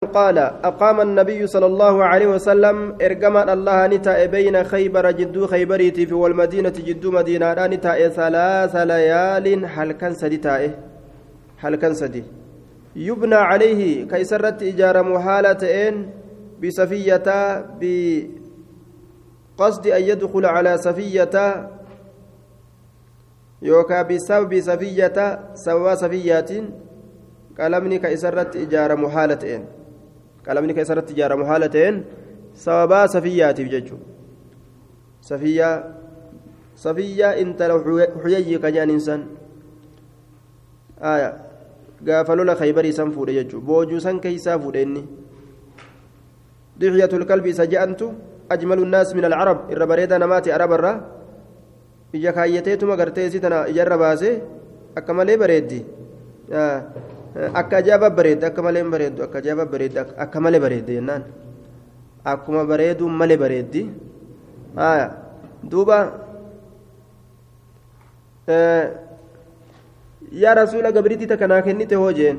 قال أقام النبي صلى الله عليه وسلم إرجما الله نتا بين خيبر جدو خيبريتي في والمدينة جدو مدينة نتا ثلاث ليال هل كان سدي هل كان سدي. يبنى عليه كيسرت إجارة محالة إن بسفية بقصد أن يدخل على سفية يوكا بسبب سفية سوا سفيات قلمني كيسرت إجارة محالة إن. Qalamni keessa irratti ijaaramu haala ta'een sababaa safiyyaatiif jechuudha safiyyaa safiyyaa intala xuyayyi ka jedhaniin san gaafa lola khaybarii san fuudhe jechuudha boojuu san keeysaa fuudhe inni dixyatul qalbii isa je'antu ajmalu nnaas min alcarab irra bareeda namaati arabarra ija kaayyateetuma gartee isi tana ijarra baasee akka malee bareeddi akka ajaa'iba bareedde akka malee bareeddu akka ajaa'iba bareedde akka malee bareedde jennaan. Akkuma bareedu malee bareeddi. Duuba. Yaa rasuula gabriitii takka naa kennite hoo jeen.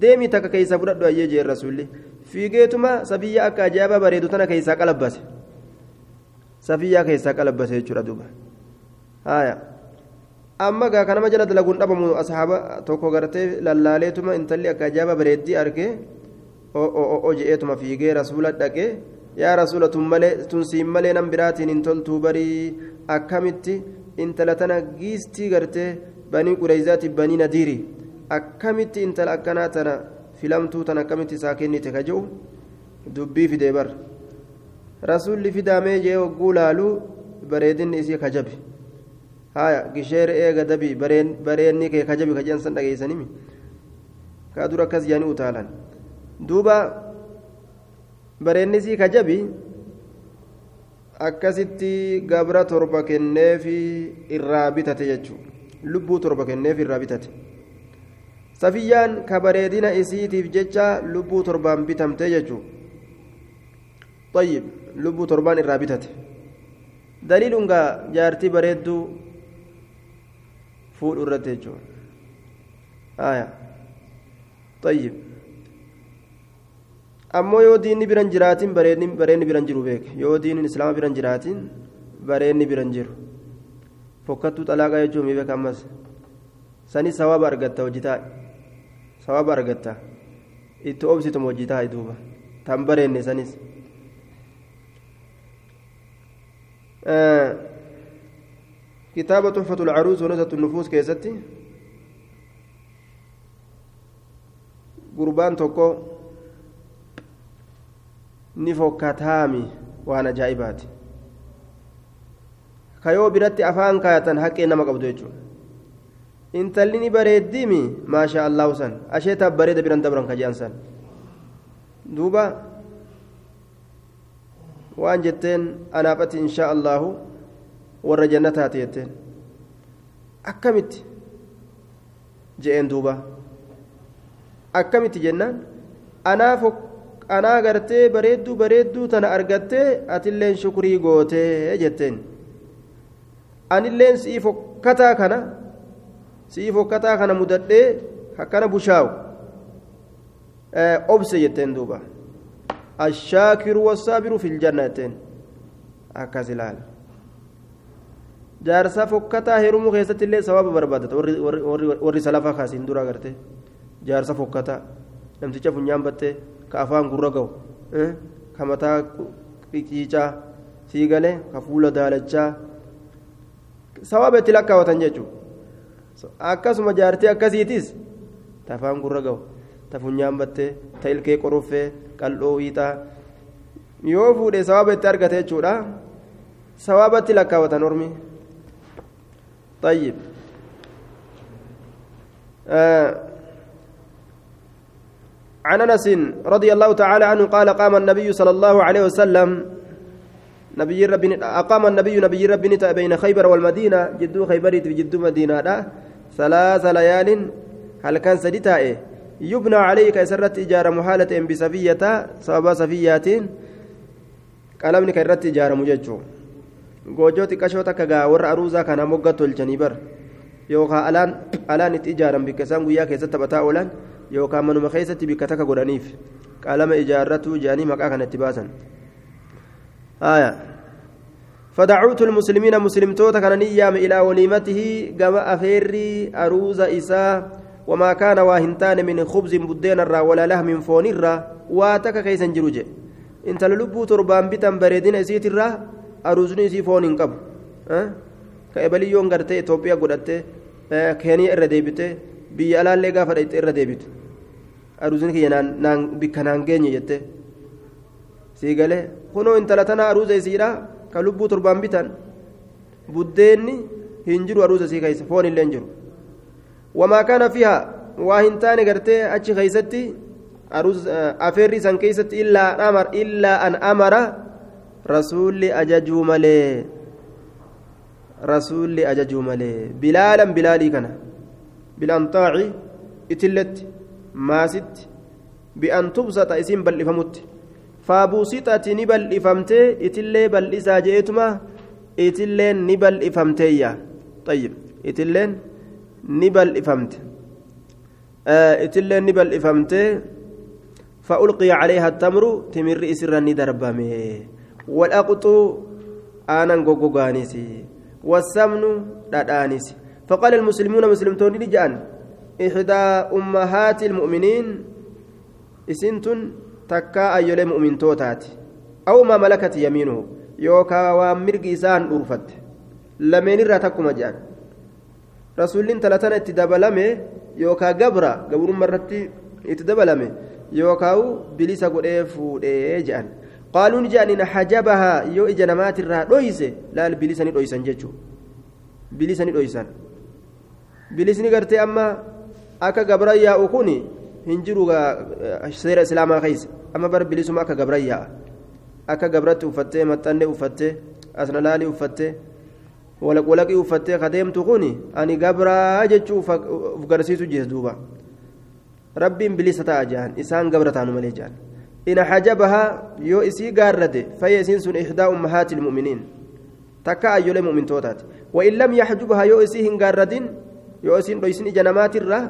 Deemii takka keeysa fudhadhu ayyee jeen rasuulli. Fiigeetuma safiyyaa akka ajaa'iba bareedu tana keeysaa qalabbase. Safiyyaa keeysaa qalabbase jechuudha duuba. Haaya amma gaa kanama jala dalaguun dhabamu ashaaba tokko gartee lallaaleetuma intalli akka ajaaba bareeddii arge o je'eetuma fiigee rasuula dhaqee yaa rasuula tun siin malee nan biraatiin hin toltuu barii akkamitti intala tana giistii gartee banii qureyzaati banii nadiiri akkamitti intala akkanaa tana filamtuu tan akkamitti isaa kennite ka je'u dubbii fidee bar rasuulli fidaamee jee hogguu laaluu bareedinni isii kajabe haya gisheer eega dabii bareenni kee kajabi ka jedhan san dhageeysanimi kaa dura akkas jedhanii utaalan duuba bareenni sii kajabi akkasitti gabra torba kenneefi irraa bitate jechuu lubbuu torba kenneefi irraa bitate safiyyaan ka bareedina isiitiif jecha lubbuu torbaan bitamte jechuu طيب lubbuu torbaan irraa bitate daliilun gaa jaartii bareedduu fuudhu irratti jechuudha tayyib ammoo yoo diinni biran jiraatin bareenni biran jiru beeke yoo diinin islaama biran jiraatin bareenni biran jiru fokkattuu xalaaqaa jechuun mi beeka ammas sani sawaaba argatta hojii taa'e sawaaba argatta itti obsituma hojii taa'e duuba tan bareenne sanis كتابة تحفة العروس ونزهة النفوس كيستي قربان توكو نفوكاتامي وأنا جايباتي kayoo biratti afaan kaayatan haqqee nama qabdu jechuudha intalli ni bareeddiimi maasha allahu san asheetaaf bareeda biran dabran kajaan san duuba waan jetteen anaafati inshaa allahu warra jannataati jetteen akkamitti? Je'een duuba. Akkamitti jennaan? Anaaf anaa gartee bareedduu bareedduu tana argattee atilleen shukrii gootee jetteen. Anilleen si'ii fokkataa kana si'ii fokkataa kana mudadhee akkana bushaawu. Obse jetteen duuba. Ashaakiru wassaabiru fil janna jetteen. Akkas ilaala jaarsaa fokkataa heerumuu keessatti illee sawaaba barbaadata warri salafaa kaasiin dura agarte jaarsa fokkataa namticha funyaan battee ka afaan gurra ga'u ka mataa qiqiicaa sii galee ka fuula daalachaa sawaaba itti lakkaawatan jechuudha akkasuma jaartii akkasiitis ta afaan gurra ga'u ta funyaan battee ta ilkee qoruffee qal'oo wiixaa yoo fuudhe sawaaba itti argate jechuudha sawaabatti lakkaawatan ormi. طيب. آه عن أنس رضي الله تعالى عنه قال قام النبي صلى الله عليه وسلم نبي ربي أقام النبي نبي ربي بين خيبر والمدينة جدو خيبر جدو مدينة ثلاث ليال هل كان سديتا يبنى عليك سرت إجارة محالة بسفية سبب سفيات قلمني كرت إجارة مججو. Goojoo xiqqashoo takka gaa warra aruuzaa kana mogga tolchanii bar yookaan alaan alaan itti ijaaran bikka isaan guyyaa keessatti taphataa oolan yookaan manuma keessatti bikka takka godhaniif qalama ijaarratu jedhanii maqaa kanatti baasan فدعوت المسلمين مسلم توتا كان نيام إلى وليمته كما أفيري أروز إساء وما كان واهنتان من خبز بدين الرا ولا لهم فون الرا واتك جروجه انت للبو تربان بتن بريدين اسيت الرا أروزني سي فون انقب أه؟ كأبليون غرتي إثيوبيا غدته كينيا إرى ديبته biyya alaallee gaafa dhayxe irra deebitu aruusni kiyya bikka naan geenye jette sii galee kunoo intala tana aruusa isiidha ka lubbuu torbaan bitan buddeenni hin jiru aruusa isii keessa foon illee hin jiru wamaa kaana fiha waa hin taane gartee achi keeysatti afeerri isan keeysatti illaa an amara rasuulli ajajuu malee rasuulli ajajuu malee bilaalan bilaalii kana بالأنطاع إتلت. ماست بأن تبسط إسم بل إفمت فابوسطت نبل إفمتي. إتلي بل إسا جئتما. إتلين نبل إفمتي طيب. إتلين نبل إفمت. آه إتلين نبل إفمتي. فألقي عليها التمر. تمر إسرا ندربمي والأقط آنا غوغانيسي والسمن دادانيسي. فقال المسلمون مسلمتون لجان إحدى أمهات المؤمنين إسنتن تكا أيولي مؤمن توتات أو ما ملكت يمينه يوكا ومرق إسان أرفت لمن راتكما جان رسول تلتنا اتدبلمه يوكا قبرا قبر مرتي اتدبلمه يوكاو بليسا قد فودي جان قالوا نجان حجبها يو إجنمات الرا دويسه لا بليساني دويسان جيتشو بليساني دويسان bilisni gartee amma akka gabra yaa'u kun hin jiru seera islaamaa keessa amma bara bilisuma akka gabra yaa'a akka gabratti uffattee maxxanne uffattee asnalaalii uffattee walaqwalaqii uffattee kadeemtu kun ani gabraa jechuu uf garsiisu jees duuba rabbiin bilisa ta'a jehan isaan gabra taanu malee jehan yoo isii gaarrate fayya isiin sun ihdaa ummahaati ilmu'miniin takka ayyolee mu'mintootaati wa in lam yaxjubhaa yoo isii hin gaarratin yoo isin dhoysin ija namaatirraa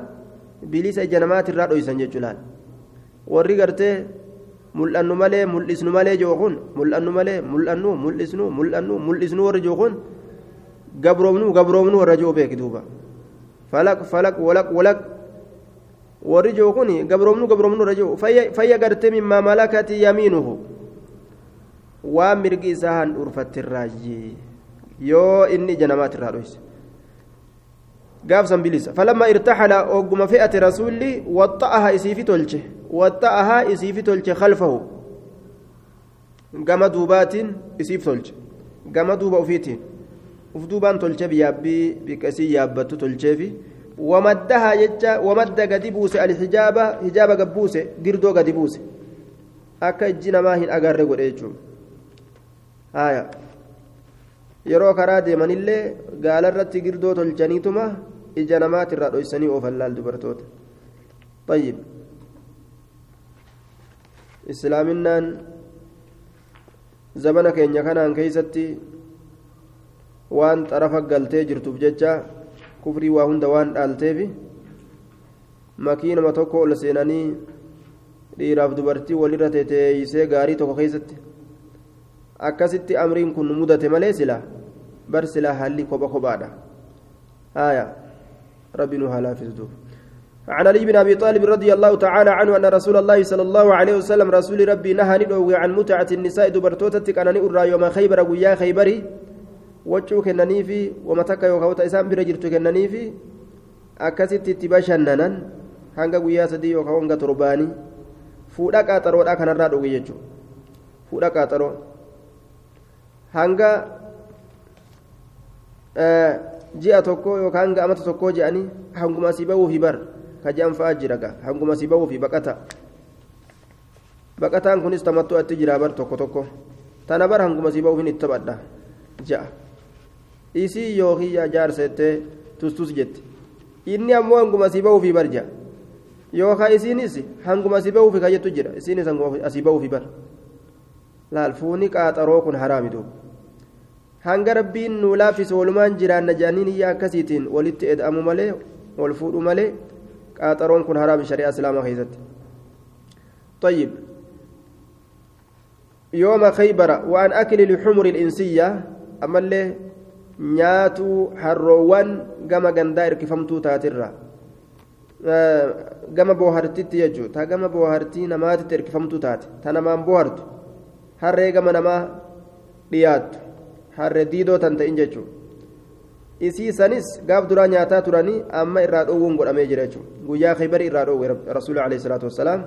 bilisa ija namaatirraa dhoysan jechuudhaan warri gartee mul'annu malee mul'isnu malee jookun mul'annu malee mul'annu mul'isnu mul'annu mul'isnu warri jookun gabroomnu gabroomnu warra joo beeki duuba falaq falaq walaq walaq warri jookun gabroomnu gabroomnu warra joo fayya gartee mimmaa malakati yamiinuhu waan mirgi isaa han dhuurfattirraayyi yoo inni ija namaatirraa dhoyse gaafsan bilisa falamma irtaxala ogguma fe'ate rasuulli waxxa'aha isiifi tolche waxxa'aha isiifi tolche khalfahu gama duubaatiin isiif tolche gama duuba ufiitiin uf duubaan tolche biyaabbii biqasii yaabbattu tolcheefi jecha wamadda gadi buuse alhijaaba hijaaba gabbuuse girdoo gadi buuse akka ijji namaa hin agarre godhe jechuun haya yeroo karaa deemanillee gaalarratti girdoo tolchaniituma ija namaatirraa dhoysanii oofan laal dubartoota طيب islaaminaan zabana keenya kanaan keeysatti waan xarafa galtee jirtuuf jecha kufrii waa hunda waan dhaalteefi makiinama tokko ol seenanii dhiiraaf dubartii walirra teteeysee gaarii tokko keeysatti akkasitti amriin kun mudate malee silaa bar silaa haalli kopha kophaadha آية ربي نوها لافز عن علي بن ابي طالب رضي الله تعالى عنه ان رسول الله صلى الله عليه وسلم رسول ربي نهى عن متعه النساء دبرتوتتك أنا نؤرى يوم خيبر ويا خيبري وجهك انني في ومتك يوكاوتا اسام برجرتك انني في اكست تباشننن hanga guyyaa sadii yookaan hanga torbaanii fuudha qaaxaroodhaa kanarraa dhuge jechuudha fuudha qaaxaroo hanga ji'a tokko yookaan hanga amata tokkoo je'anii hanguma asii bahuufi bar ka je'an fa'aa jira gaa hanguma asii bahuufi baqata baqataan kunis tamattuu atti jira bar tokko tokko tana bar hanguma asii bahuufin itti taphadha ja'a isii yookiin yaa jaarsettee tustus jetti inni ammoo hanguma asii bahuufi bar ja'a yookaan isiinis hanguma asii bahuufi ka jettu jira isiinis hanguma asii bahuufi bar laal fuuni qaaxaroo kun haraami duuba. hanga rabbiin nu laaffise walumaan jiraanna jedhaniin iyya akkasiitiin walitti eda'amu malee wal fuudhu malee qaaxaroon kun haraami shari'aa islaamaa keessatti طيب يوم خيبر وعن أكل الحمر الإنسية أما اللي nyaatuu harroowwan gama gandaa hirkifamtuu taatirra. Gama boohartiitti jechuudha taa gama boohartii namaatitti hirkifamtuu taate taa namaan boohartu harree gama namaa dhiyaattu harree diidoo tan ta'in jechuudha isii sanis gaaf duraa nyaataa turanii amma irraa dhoowwuun godhamee jira jechuudha guyyaa khaybarii irraa dhoowwe rasuulaa alayhi salaatu wasalaam.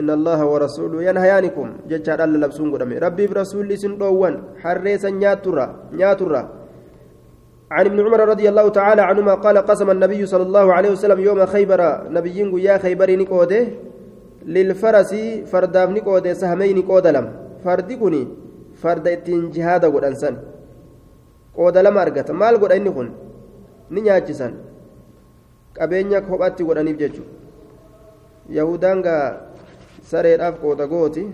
إن الله ورسوله ينهيانكم. جتشار الله لبسون قدامي. ربي برسول سن دوان. حريسا نياتورا نياتورا. عن ابن عمر رضي الله تعالى عنهما قال قسم النبي صلى الله عليه وسلم يوم خيبر. نبي يا خيبر نقوده للفرس فردام نقوده سهمين نقود لم. فردي كوني فرد اتين جهاد قد أنسان قود لم أرقت مال قد أني كن نياجسان qabeenya kophaatti godhaniif jechuudha qooda gooti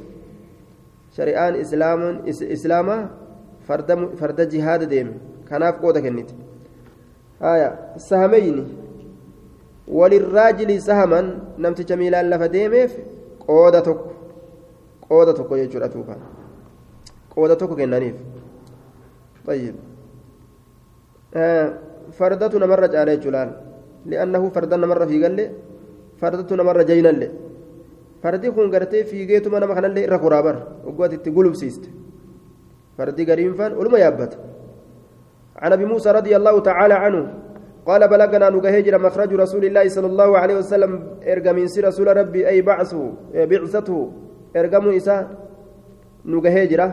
shari'aan islaamaa farda jihaada deeme kanaaf qooda kennite haya sahameyni walirraajili sahaman namticha miilaan lafa deemeef qooda tokko qooda tokko jechuudha tuufa qooda tokko kennaniif طيب فردة نمر على جلال لأنه فرد نمر في قال فردة نمر جينا لي فردي كون قرتي في جيتو ما نمخنا لي ركورابر وقوات تقولب سيست. فردي قريم فان ولما عن أبي موسى رضي الله تعالى عنه قال بلغنا نجهجر مخرج رسول الله صلى الله عليه وسلم ارجم من رسول ربي أي بعثه بعثته ارجم إساء نجهجره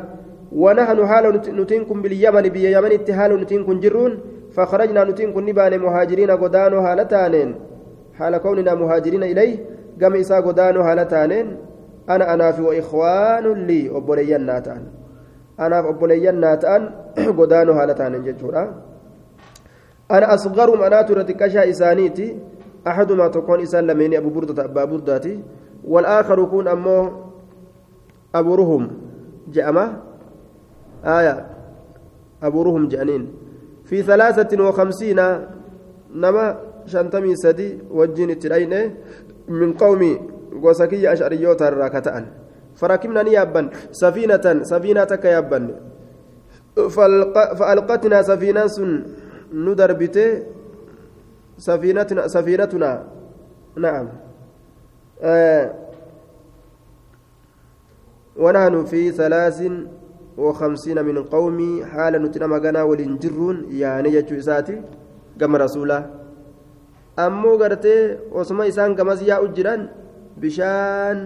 ونحن حال نتنكم باليمن باليمن اتهال نتنكم جرون فخرجنا نتنكم نبان مهاجرين قدانو هالتانين حال كوننا مهاجرين إليه قام إساء قدانو هالتانين أنا أنا في وإخوان لي أبوليان ناتان. أنا أبوليان ناتان taanen jechuudha ana asgarum anaatu irratti qashaa isaaniiti axadumaa tokkoon isaan lameeni abu burdata abbaa burdaati والآخر كون أمو أبو رهم جأمة آية. أبو رهم جأنين. في ثلاثة وخمسين نما شنتمي سدي وجين التلين من قومي وسكي أشعريوتا الراكتان فركبنا نيابا سفينة سفينة كيابا فألقتنا سفينة ندربته سفينتنا سفينتنا. نعم. آه. ونحن في ثلاث وخمسين من قومي حال نتنم غنا ولنجرون يعني يجو إساتي كما رسولا. أمو غرتي وسما إسان كما زياء الجيران بشان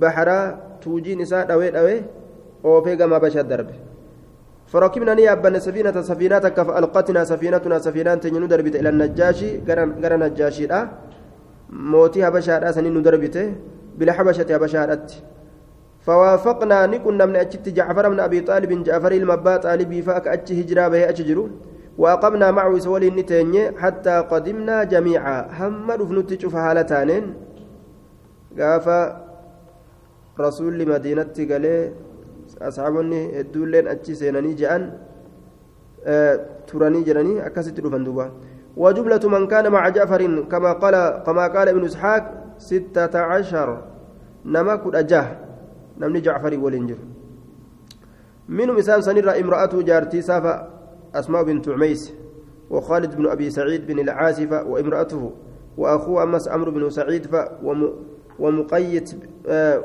بحرا توجين إساء دوي دوي وفي كما بشا دربه فركبنا نيابا سفينة سفينة فألقتنا سفينتنا سفينة تنين دربت إلى النجاشي غير نجاشي لا موتي هبشا سنين دربت بالحبشة هبشا فوافقنا نكنا من أجت جعفر من أبي طالب جعفر المبا طالبي فأك أتش هجرا به وأقمنا معه سولي النتيني حتى قدمنا جميعا هم رفنت شوف حالتانين قاف رسول مدينة قالي asxaabonni hedduulleen achi seenanii je'an turanii jiranii akkasitti dhufan duuba. وجملة من كان مع جعفر كما قال كما قال ابن اسحاق ستة عشر نما كد أجاه نمني جعفر ولنجر منهم إسان سنرى امرأته جارتي سافا أسماء بنت عميس وخالد بن أبي سعيد بن العاسفة وامرأته وأخوه أمس عمرو بن سعيد ومقيت آه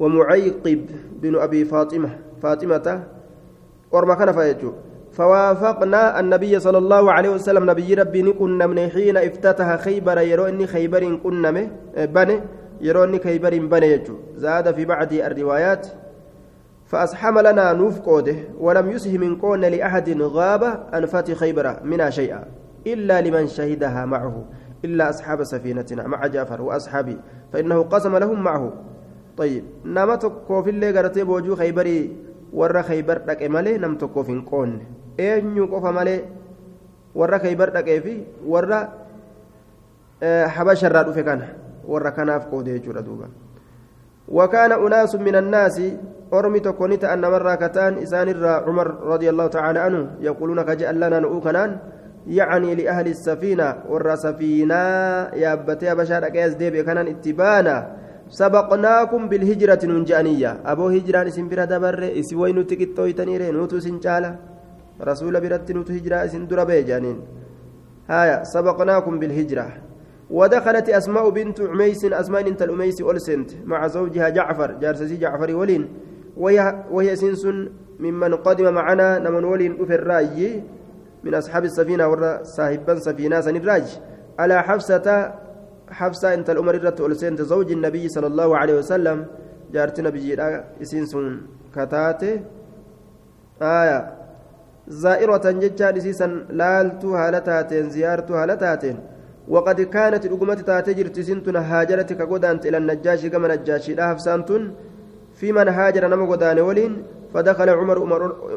ومعيقب بن أبي فاطمة فاطمة ورما كان فايجو فوافقنا النبي صلى الله عليه وسلم نبي ربي كنا من حين افتتح خيبر يرو إني خيبر كنا بني يرو إني خيبر بني زاد في بعض الروايات فأصحم لنا نوف قوده ولم يسهم من كون لأحد غاب عن فتح خيبر منها شيئا إلا لمن شهدها معه إلا أصحاب سفينتنا مع جعفر وأصحابي فإنه قسم لهم معه طيب tokkoof illee gartee boojuu khaybarii warra khaybar dhaqe malee nam tokkoof hin qoonne eenyu qofa malee warra khaybar dhaqee fi warra habasharraa dhufe kana warra kanaaf qoode jechuudha duuba وكان أناس من الناس أرمي تكونيت أن مرة كتان إسان عمر رضي الله تعالى عنه يقولون كجاء لنا نؤكنان يعني لأهل السفينة ور سفينة يابتي بشار أكيس ديبي كان اتبانا. سبقناكم بالهجرة ننجانية. أبو هجران اسم برا دبر إسي وين تكتو يتنيري نوتو سنجالة رسول برت نوتو هجرة اسم دربي جانين هايا سبقناكم بالهجرة. ودخلت أسماء بنت عميس أسماء بنت الأميس ألسنت مع زوجها جعفر جارسسي جعفر ولين. وهي وهي سنس ممن قدم معنا نمن ولين في الراي من أصحاب السفينة ورا صاحبا سفينة سنراج على حفصة حفصة انت الأمر الرت ألسنت زوج النبي صلى الله عليه وسلم. جارت نبي سنس كتاتي آية. زائرة جتان سيسا لالتو هالتاتين زيارتو هالتاتين وقد كانت الأقمة تاتجر تسنتنا هاجرت كقدانت إلى النجاشي كما نجاشي لا هفسانتون في من هاجر نما قدان ولين فدخل عمر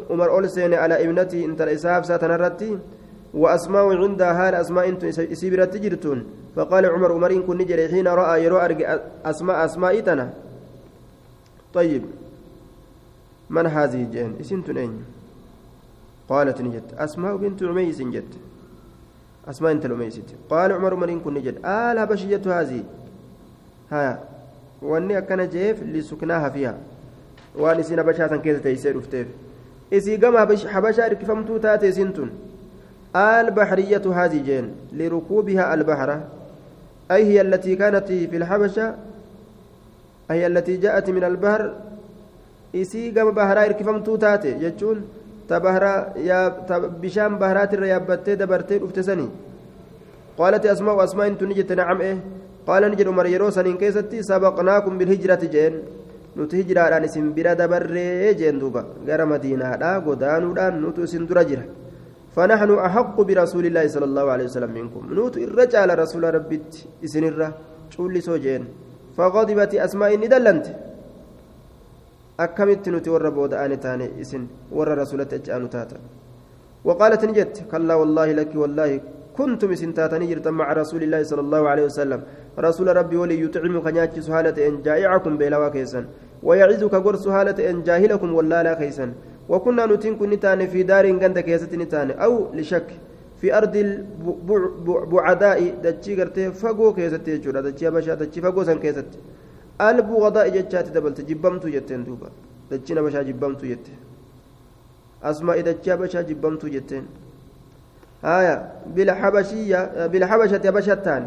عمر, أولسين على ابنته انت الإسحاف ساتنرتي وأسماء عندها هال أسماء انت سيبرت تجرتون. فقال عمر عمر إن كن نجري حين رأى يرى أسماء أسماء تنا طيب. من هذه جين اسمتن أين قالت نجت أسماء بنت عميس جت. أسماء انت الأميسيت قال عمر مرين كن نجد آل هبشية هذه. ها. وأني أكن جيف لسكناها فيها. وان سين بشاة كيف تيسير افتيف. إسي قم حبشا ركفمتو تاتي سنتون. البحرية هذه جين. لركوبها البحر. أي هي التي كانت في الحبشة. أي التي جاءت من البحر. إسي قم بحرا ركفمتو تاتي. جتشون. Bishaan baharaatirra yaabbattee dabartee dhufte sanii qaalati asmaa'u asmaa'in tuni jette nacam eh qaala ni jedhu umar yeroo saniin keessatti sabaqnaakum bilhijrati jeen nuti hijiraadhaan isin bira dabarree jeen duuba gara madiinaadhaa godaanuudhaan nutu isin dura jira فنحن أحق برسول الله صلى الله عليه وسلم منكم نوت الرجال رسول ربي إسن شول سوجين فغضبت أسماء ندلنت akkamitti nuti warra booda'aane taane isin warra rasulatti achaanu taata. وقالت نجت كلا والله لك والله كنتم سنتاتني جرتا مع رسول الله صلى الله عليه وسلم رسول ربي ولي يطعمك نياتي سهالة إن جائعكم بلا كيسا ويعزك قر سهالة إن جاهلكم ولا لا كيسا وكنا نتين كن في دار غند كيسة نتان أو لشك في أرض البعداء دتشي قرتي فقو كيسة تيجورا دتشي بشا دتشي فقو سن كيسة البغضاء جتشات دبلت جبمت جتين دوبا دجنا بشا جبمت جتين أسماء دجا بشا جبمت جتين آية بالحبشية بالحبشة بشتان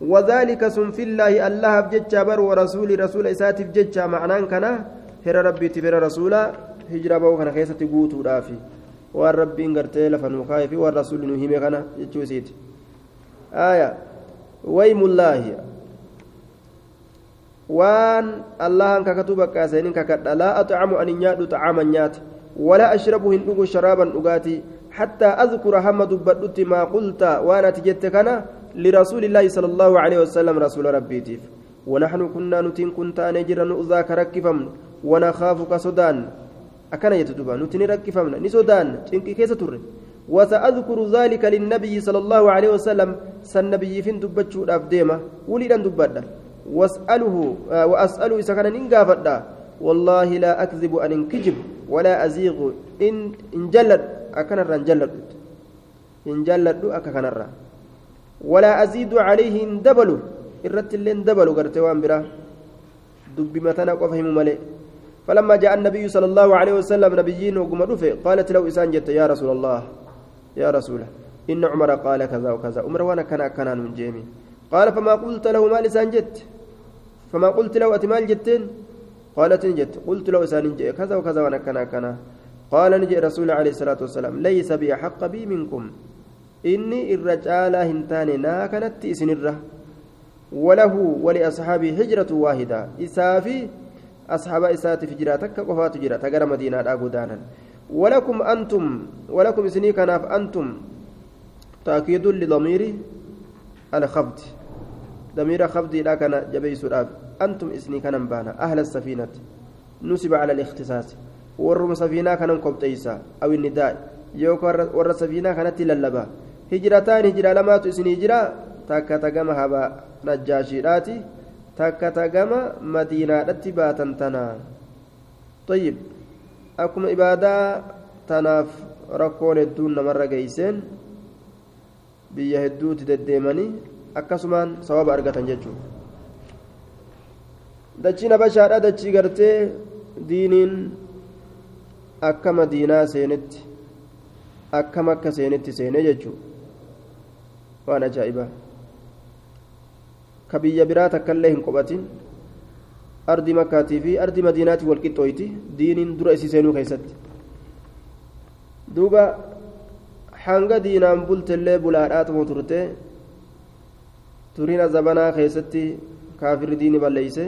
وذلك سن في الله الله بجتشا بر ورسول رسول إساتف جتشا معناه كنا هر ربي تبر رسولا هجرة بو كان خيسة قوتو رافي waan rabbiin gartee lafa nuu kaa'ee fi waan rasuulli nuu hime kana jechuu isiiti. Aya waymullaahi kakatu bakka seeniin kakadha. Laa axcamu ani nyaadhu xacaaman nyaata walaa ashrabu hin dhugu sharaaban dhugaatii hattaa adkura hamma dubbadhutti maa qulta waan ati jette kana لرسول الله صلى الله عليه وسلم رسول ربي ونحن كنا نتين كنت أنا جرا نؤذاك ركفم ونخاف كسودان أكن يتدبا نتين ركفمنا نسودان تنكي كيس تر وسأذكر ذلك للنبي صلى الله عليه وسلم سنبي فين دبتشو أفديما وليدا دبدا واسأله وأسأله إذا كان ننقافدا والله لا أكذب أن انكجب ولا أزيغ. إن إن جلد أكنر إن جلد. إن أكنر ولا أزيد عليه إن دبلوا الرت اللي دبلوا قرت وان برا. دب متنا قفهم ملئ. فلما جاء النبي صلى الله عليه وسلم نبيين وقم قالت له إسان جت يا رسول الله يا رسول إن عمر قال كذا وكذا. عمر وأنا كان كان من جيمي. قال فما قلت له ما لسان جت. فما قلت له أتمال جتين؟ قالت نجت قلت له إسان كذا وكذا وأنا كنا كنا. قال نجي رسول عليه الصلاة والسلام ليس بي حق بي منكم. إني الرجال هنتان نا كانت إسنرة وله ولأصحابي هجرة واحدة. إسافي أصحاب إسات في جراتك قفات جرا تقرى مدينة أبودانا ولكم أنتم ولكم إسني كناف أنتم. تأكيد لضمير الخفض ضمير خفض لا كان جبيس الأب. أنتم إسني كان بانا أهل السفينة. نسب على الاختصاص. ورم سفينة كان قبطيسا أو النداء. يوك ور سفينة كانت للبا. هجرتان هجرة لما تسني هجرة. تاكا تقام هبا نجاشيراتي تاكا تقام مدينة رتباتا تنا. طيب. أكم إبادة تناف ركون الدون مرة biyya hedduutti deddeemanii akkasumaan sawaba argatan jechuudha dachiin habashaadha dachii gartee diiniin akka madiinaa seenetti akka makka seenetti seenee jechuudha waan ajaa'ibaa ka biyya biraa takka illee hin qobatin ardi makkaatii fi ardi madiinaati walqixxooyti diiniin dura isii seenuu keessatti. Duuba hanga diinaan bultellee bulaadhaatuma turte turiina zabanaa keessatti kaafirri diini balleeyse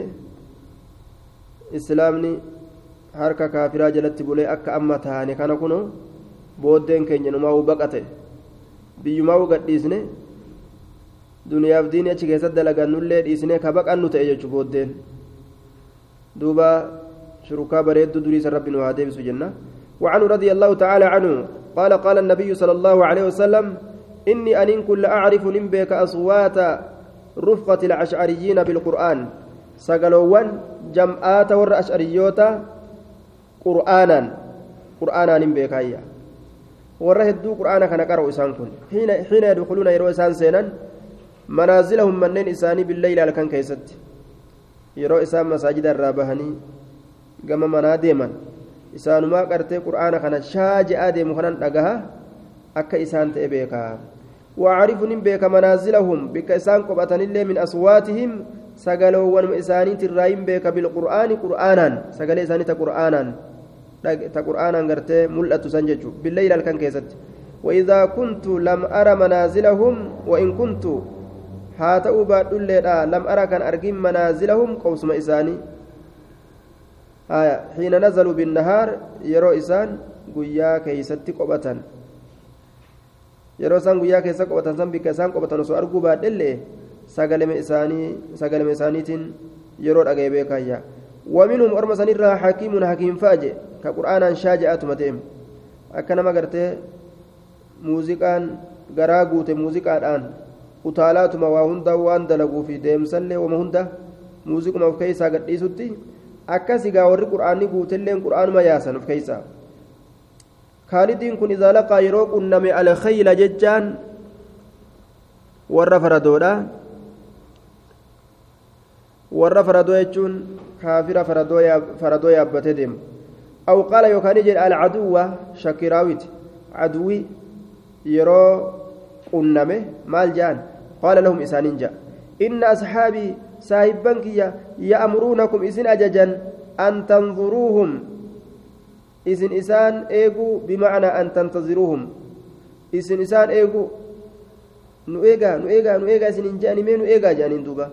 islaamni harka kaafiraa jalatti bulee akka amma taane kana kuno booddeen keenya numaa baqate biyyumaa gadhiisne duniyaaf diini achi keessatti dalagannullee dhiisnee ka baqannu ta'e jechuu booddeen دوبا شركاء بريد دريس رب وهادي بسجنة وعنه رضي الله تعالى عنه قال قال النبي صلى الله عليه وسلم إني أن كل أعرف نبيك أصوات رفقة الأشعريين بالقرآن سقلوان جمعات ور أشعريوتا قرآنا قرآنا نبيك هيا warra hedduu qur'aana kana qara'u isaan kun xiina yadkhuluuna yeroo isaan seenan manaazilahum manneen isaanii billeyli halkan keessatti yeroo isaan masaajida irraa bahanii gama manaa deeman isaanumaa qartee qur'aana kana shaaji'aa deemu kanan dhagaha akka isaan ta'e beekaa وأعرف نبيك منازلهم بك إسان قبطن الله من أصواتهم سقلوا ونم إساني ترايم بك بالقرآن قرآنا سقل إساني تقرآنا تقرآنا قرتي ملأة سنججو بالليل الكن كيست. وإذا كنت لم أرى منازلهم وإن كنت haa ta'uu baadhulleedha lam ara kan argin manaazilahum qowsuma isaanii haya xiina nazaluu binnahaar yeroo isaan guyyaa keeysatti qophatan yeroo isaan guyyaa keessa qophatan san bikka isaan qophatan osoo arguu baadhellee sagaleme isaanii sagaleme isaaniitiin yeroo dhaga'e beekayya ومنهم أرمى سنرى حكيم حكيم فاجئ كقرآن شاجعة متئم أكنما قرتي موزيكان غراغوت موزيكان الآن utaalaatuma waa hunda waan dalaguu fi deemsallee wama hunda muuziquma of keessaa gadhiisutti akkas egaa warri qur'aanni guutelleen qur'aanuma yaasan of keessaa kaalidiin kun idaa laqaa yeroo qunname alkhayla jechaan warra faradoodha warra faradoo jechuun kaafira faradoo yaabbatee deemu aw qaala yookaan jedhe alcaduwwa shakiraawiti caduwwi yeroo qunname maal jedhan قال لهم إسانين جاء إن أصحابي صاحبان كيا يأمرونكم إسن أججا أن تنظروهم إسن إسان إيغو بمعنى أن تنتظروهم إسن إسان إيغو nu eegaa nu eegaa nu eegaa isin hin je'ani mee nu eegaa je'aniin duuba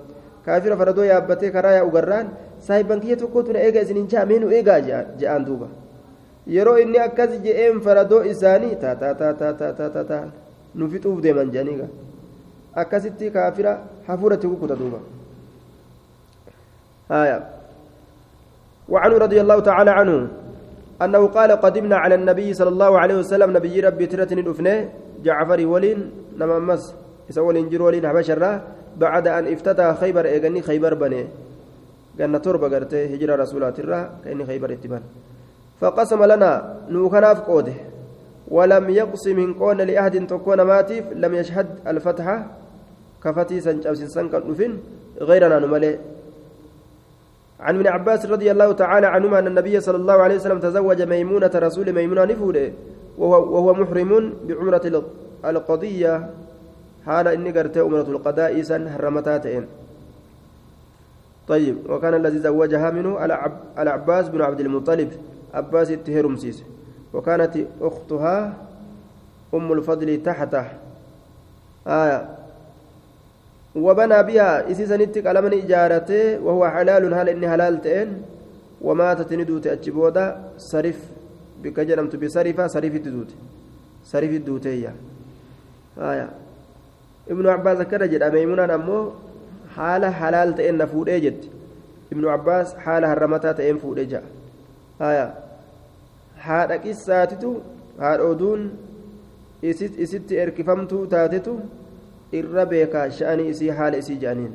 kaafira faradoo yaabbatee karaa yaa ugarraan saahiban kiyya tokkotu na eegaa isin hin je'a mee nu eegaa je'an duuba yeroo inni akkas je'een faradoo isaanii taa taa taa taa taa taa taa nu fixuuf deeman je'anii gaa akkasitti kaafira hafuuratti kukuta duuba آية وعنه رضي الله تعالى عنه أنه قال قدمنا على النبي صلى الله عليه وسلم نبي ربي ترتن الأفنى جعفر ولين نما مس يسول إنجر ولين حبشرة بعد أن افتتح خيبر إيغني خيبر بني. قلنا تربة قرته هجرة رسولات الرا كأني خيبر اتبان. فقسم لنا نوخنا في قوده. ولم يقسم من قول لأحد تكون ماتيف لم يشهد الفتحة كفتي سنجاب سنسان كان غيرنا نملي. عن ابن عباس رضي الله تعالى عنهما أن النبي صلى الله عليه وسلم تزوج ميمونة رسول ميمونة نفوله وهو, وهو محرم بعمرة القضية. حال إني قرت عمرة القضاء سن هرمتاتين. طيب وكان الذي زوجها منه العباس بن عبد المطلب. عباس التهرمسيس. وكانت أختها أم الفضل تحته. آية وبنى بها إسيسنت قلمني إجارته وهو حلال هل إني حلال تئن وماتت ندوت أجبودا صرف بك جرمت بصرفة صرف الدوت صرف الدوتية آية. ابن عباس كذا جد ميمونة أمو حالة حلال تئن نفود جد. ابن عباس حالة هرمتها تئن فود جاء آية. haadha qissaatitu haadha oduun isitti erkifamtuu taatetu irra beekaa sha'anii isii haala isii jedhaniin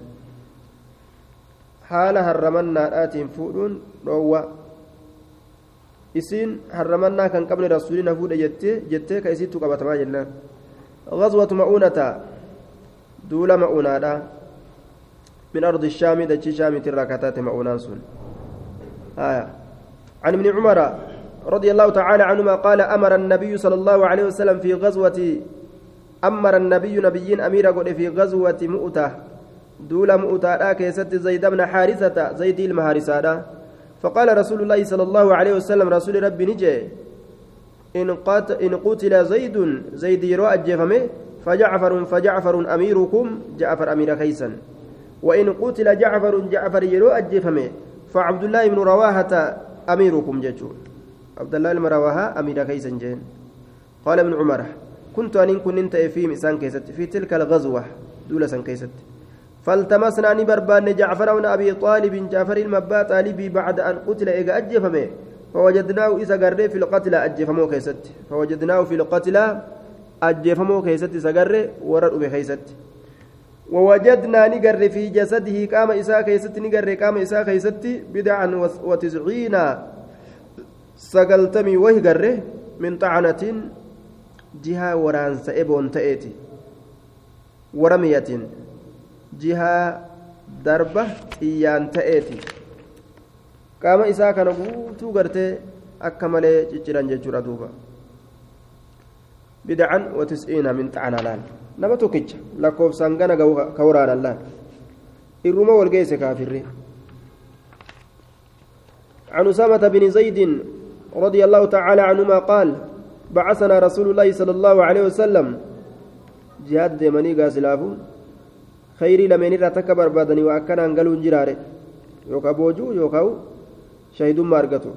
haala harramannaadhaatiin fuudhuun dhoowwa isiin harramannaa kan qabne rasuulina fuudhe jettee jettee ka isittu qabatamaa jennaan غزوة مؤونة دولة مؤونة من أرض الشام دتشي شام تراكتات مؤونان سن آية عن ابن عمر رضي الله تعالى عنهما قال أمر النبي صلى الله عليه وسلم في غزوة أمر النبي نبيين أمير قل في غزوة مؤتة. دولة مؤتة كيست زيد بن حارثة زيد المهارسة فقال رسول الله صلى الله عليه وسلم رسول ربي نجي. إن, قات إن قتل زيد زيد يرو أجفمه فجعفر فجعفر أميركم جعفر أمير كيسا وإن قتل جعفر جعفر يرو أجفمه فعبد الله بن رواحة أميركم ججو عبد الله بن رواحة أمير كيسا جين. قال ابن عمر كنت أن كنت في مسان كيست في تلك الغزوة دولة سن كيست. فالتمسنا نبربان جعفر بن أبي طالب جعفر المبا طالبي بعد أن قتل إيجا أجفمه فوجدناه إذا قرر في القتلى أجفمه كيست. فوجدناه في القتلى أجفمه كيست إذا قرر ورد بكيست ووجدنا نقر في جسده قام إساء كيست نقر قام إساء كيست بدعا وتسعين سقلتمي وهي قره من طعنة جهة ورانس إبون تأتي ورمية darba xiyyaan ta'eeti qaama isaa kana guutuu gartee akka malee cicciran jechuudha duuba bidcan watis'iina min xacanaan nama tokkicha lakkoofsaan gana ka waraanallaan irruma walgeesse kaafirri عن أسامة بن زيد رضي الله تعالى عنهما قال بعثنا رسول الله صلى الله عليه وسلم. جهاد ديماني lameen irraa takka barbaadanii waa akkanaan galuun jiraare yookaan boojuu yookaan shahidummaa argatu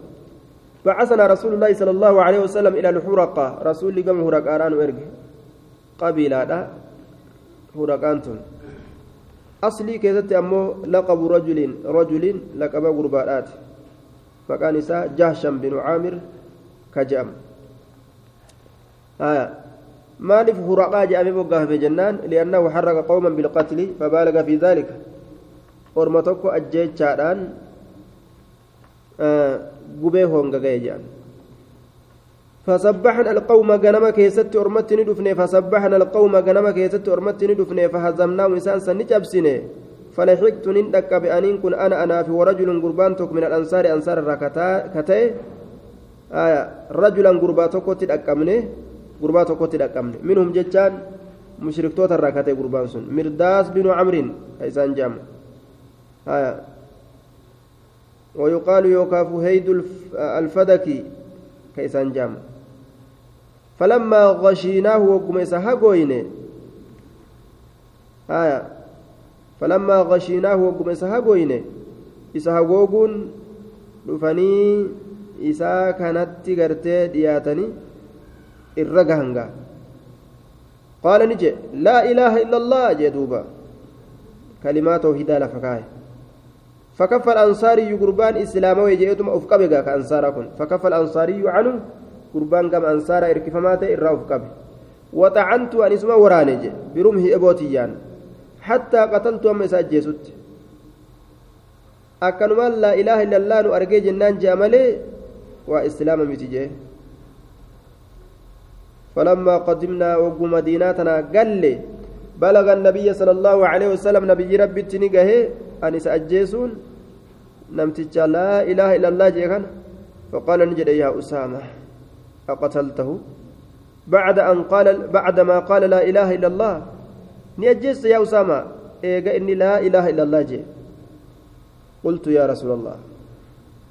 بعثنا رسول الله صلى الله عليه وسلم إلى الحرقة. رسول قم هرقان وإرق قبيلة هرقانتون أصلي كذت أمو لقب رجل رجل لقب غربات فكان إساء جهشم بن عامر كجأم. آه. maaliif huraqaa jedhamee moggaafe jennaan li'annahu harraqa qawman bilqatli fabaalaga fi daalika orma tokko ajjeechaadhaan gubee hongagaye jedhan فسبحنا القوم غنما كيست أرمت ندفني فسبحنا القوم غنما كيست أرمت ندفني فهزمناهم إنسان سنجبسني فلحقت نندك بأنين كن أنا أنا في ورجل قربانتك من الأنصار أنصار الركتاي آية رجلا قرباتك تدكمني gurbaa tokkotti dhaqqabne minhum jechaan mushriktoota irraa katee gurbaan sun mirdaas binu camrin ka isaan jeamu ويقال يوكاف هيد الفدكي كيسان جام فلما غشيناه وقم إسحاقوين آية فلما غشيناه وقم إسحاقوين إسحاقوغون dhufanii isaa kanatti gartee dhiyaatanii irra gahanga. Qaala ni je laa ilaaha illa allah jee duuba. Kalimaa tawhidaa lafa kaaye. فكف الأنصاري قربان إسلامه يجيتم أفقبه كأنصار كن فكف الأنصاري عنه قربان كم أنصار إركفماته إرى أفقبه وطعنت أن اسمه ورانج برمه إبوتيان حتى قتلت أم إساجيسوت أكنما لا إله إلا الله نؤرجي جنان جامله وإسلام متجه فلما قدمنا وقو مدينتنا قال بلغ النبي صلى الله عليه وسلم نبي ربي تنقه أن سأجيسون؟ نمتج لا إله إلا الله جيكان. فقال نجد يا أسامة أقتلته؟ بعد أن قال بعد ما قال لا إله إلا الله. نيجيس يا أسامة إيجا إني لا إله إلا الله جي. قلت يا رسول الله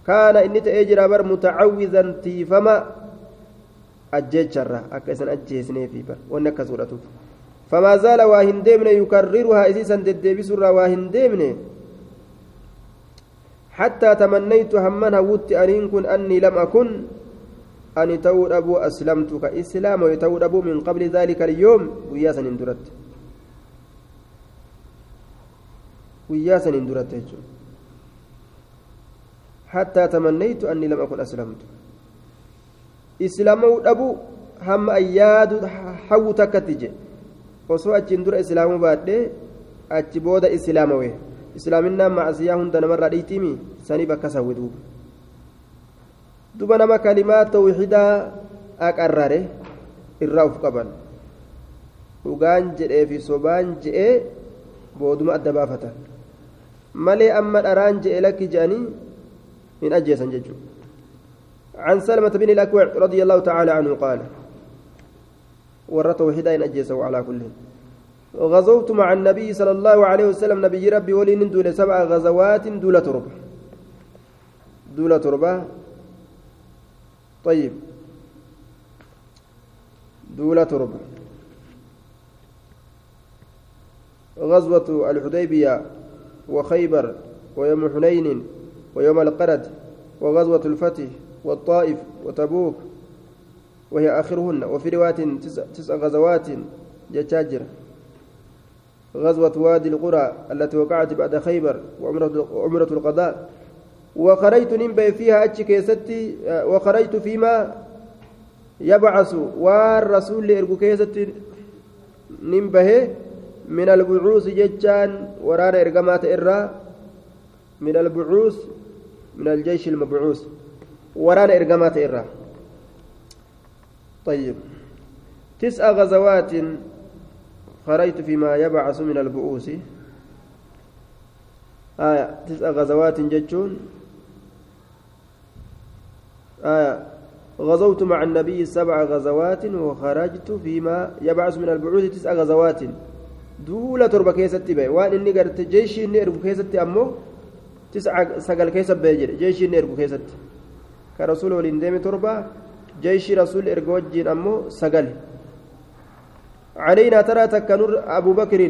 كان إني تأجر بر متعوذا تيفما ajjecharra akka isan ajjeesneefi bar wanni akkas godhatuuf فما زال واهن ديمن يكررها إسيسا ددبسرا واهن ديمن حتى تمنيت همن هوت أن كن أني لم أكن أن تود أبو أسلمت كإسلام ويتود أبو من قبل ذلك اليوم وياسا اندرت وياسا اندرت حتى تمنيت أني لم أكن أسلمت islaamuu dhabuu hamma ayyaadu hawwu takkatti je osoo achiin dura islaamuu baadhee achi booda islaamawe islaaminaan macasiyaa hunda namarraa dhiitiimi saniif akkas hawwe duuba duba nama kalimaa tawxidaa aqarrare irraa uf qaban dhugaan jedhee fi sobaan je'ee booduma adda baafatan malee amma dharaan je'e lakki je'anii hin ajjeesan jechuudha عن سلمة بن الأكوع رضي الله تعالى عنه قال ورته إن أجيسه على كل. غزوت مع النبي صلى الله عليه وسلم نبي ربي ولي دول سبع غزوات دول تربة دول تربة طيب. دول تربة غزوة الحديبية وخيبر ويوم حنين ويوم القرد وغزوة الفتح والطائف وتبوك وهي آخرهن وفي رواية تسع, غزوات جتاجر غزوة وادي القرى التي وقعت بعد خيبر وعمرة القضاء. وخرجت نمبي فيها أتشي ستي وخرجت فيما يبعث والرسول لإرقو كيستي نمبه من البعوث ججان ورانا إرقامات إرّا من البعوث من الجيش المبعوث. ورانا إرقامات إرّا طيب تسع غزوات خرجت فيما يبعث من البؤوس آية تسع غزوات ججون آية غزوت مع النبي سبع غزوات وخرجت فيما يبعث من البعوث تسع غزوات waan inni garte jeeshii inni ergu keessatti ammoo tis'a sagal keessa bahe jedhe jeeshii inni ergu keessatti ka rasuula waliin deeme torba jeeshii rasuulli erga wajjiin ammoo sagal علينا ترى تكنور أبو بكر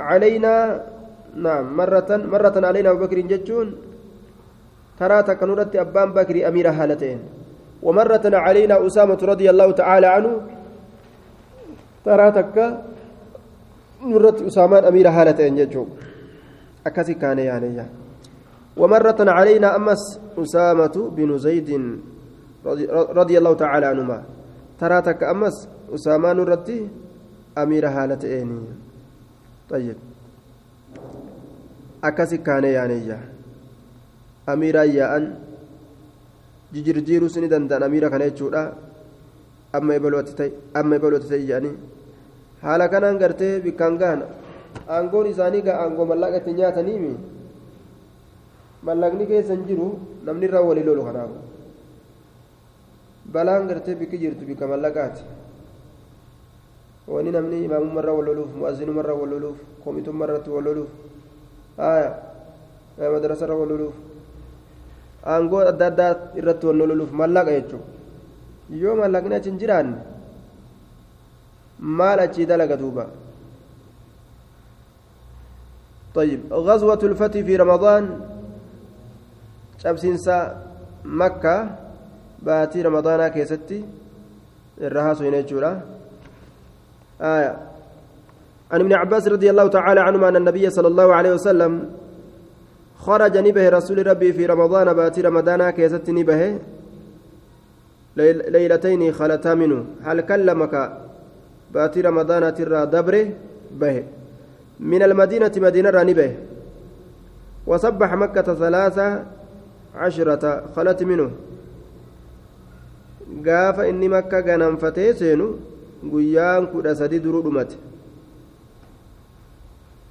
علينا نعم مرة مرة علينا أبو بكر جتون ترى تكنورة أبان بكر أمير هالتين ومرة علينا أسامة رضي الله تعالى عنه taraa takka nurratti usaamaan amiira haala ta'een jechuun akkasi kaane yaaneyya ومرة علينا أمس أسامة بن زيد رضي الله تعالى عنهما. تراتك أمس أسامة نرتي أمير هالة إيني. طيب. أكسي كان يعني أمير يا سندن دان أمير كان يجورا أما يبلوتي أما يبلوتي يعني. haala kanaan gartee bikkaan gahan aangoon isaanii gaa aangoo mallaqa itti nyaataniimi mallaqni keessan jiru namni irraa walii lolu kanaaf balaan gartee bikki jirtu bikka mallaqaati wani namni imaamummarraa wal loluuf mu'azzinumarraa wal loluuf komitummarratti wal loluuf haya madrasarra wal loluuf aangoo adda addaa irratti wal loluuf mallaqa jechuudha yoo mallaqni achi hin jiraanne maal achii dalaga duuba طيب غزوة الفتح في رمضان شبسينسا مكة باتي رمضان كيستي الرهاس ينجورا آية عن ابن عباس رضي الله تعالى عنهما أن النبي صلى الله عليه وسلم خرج نبه رسول ربي في رمضان باتي رمضان كيستي نبه ليلتين خلتا منه هل كلمك باتي رمضان ترى دبره به من المدينة مدينة راني به وسبح مكة ثلاثة عشرة خلت منه. قاف إني مكة غنم فتيسينو قيان كودا سدي درودمت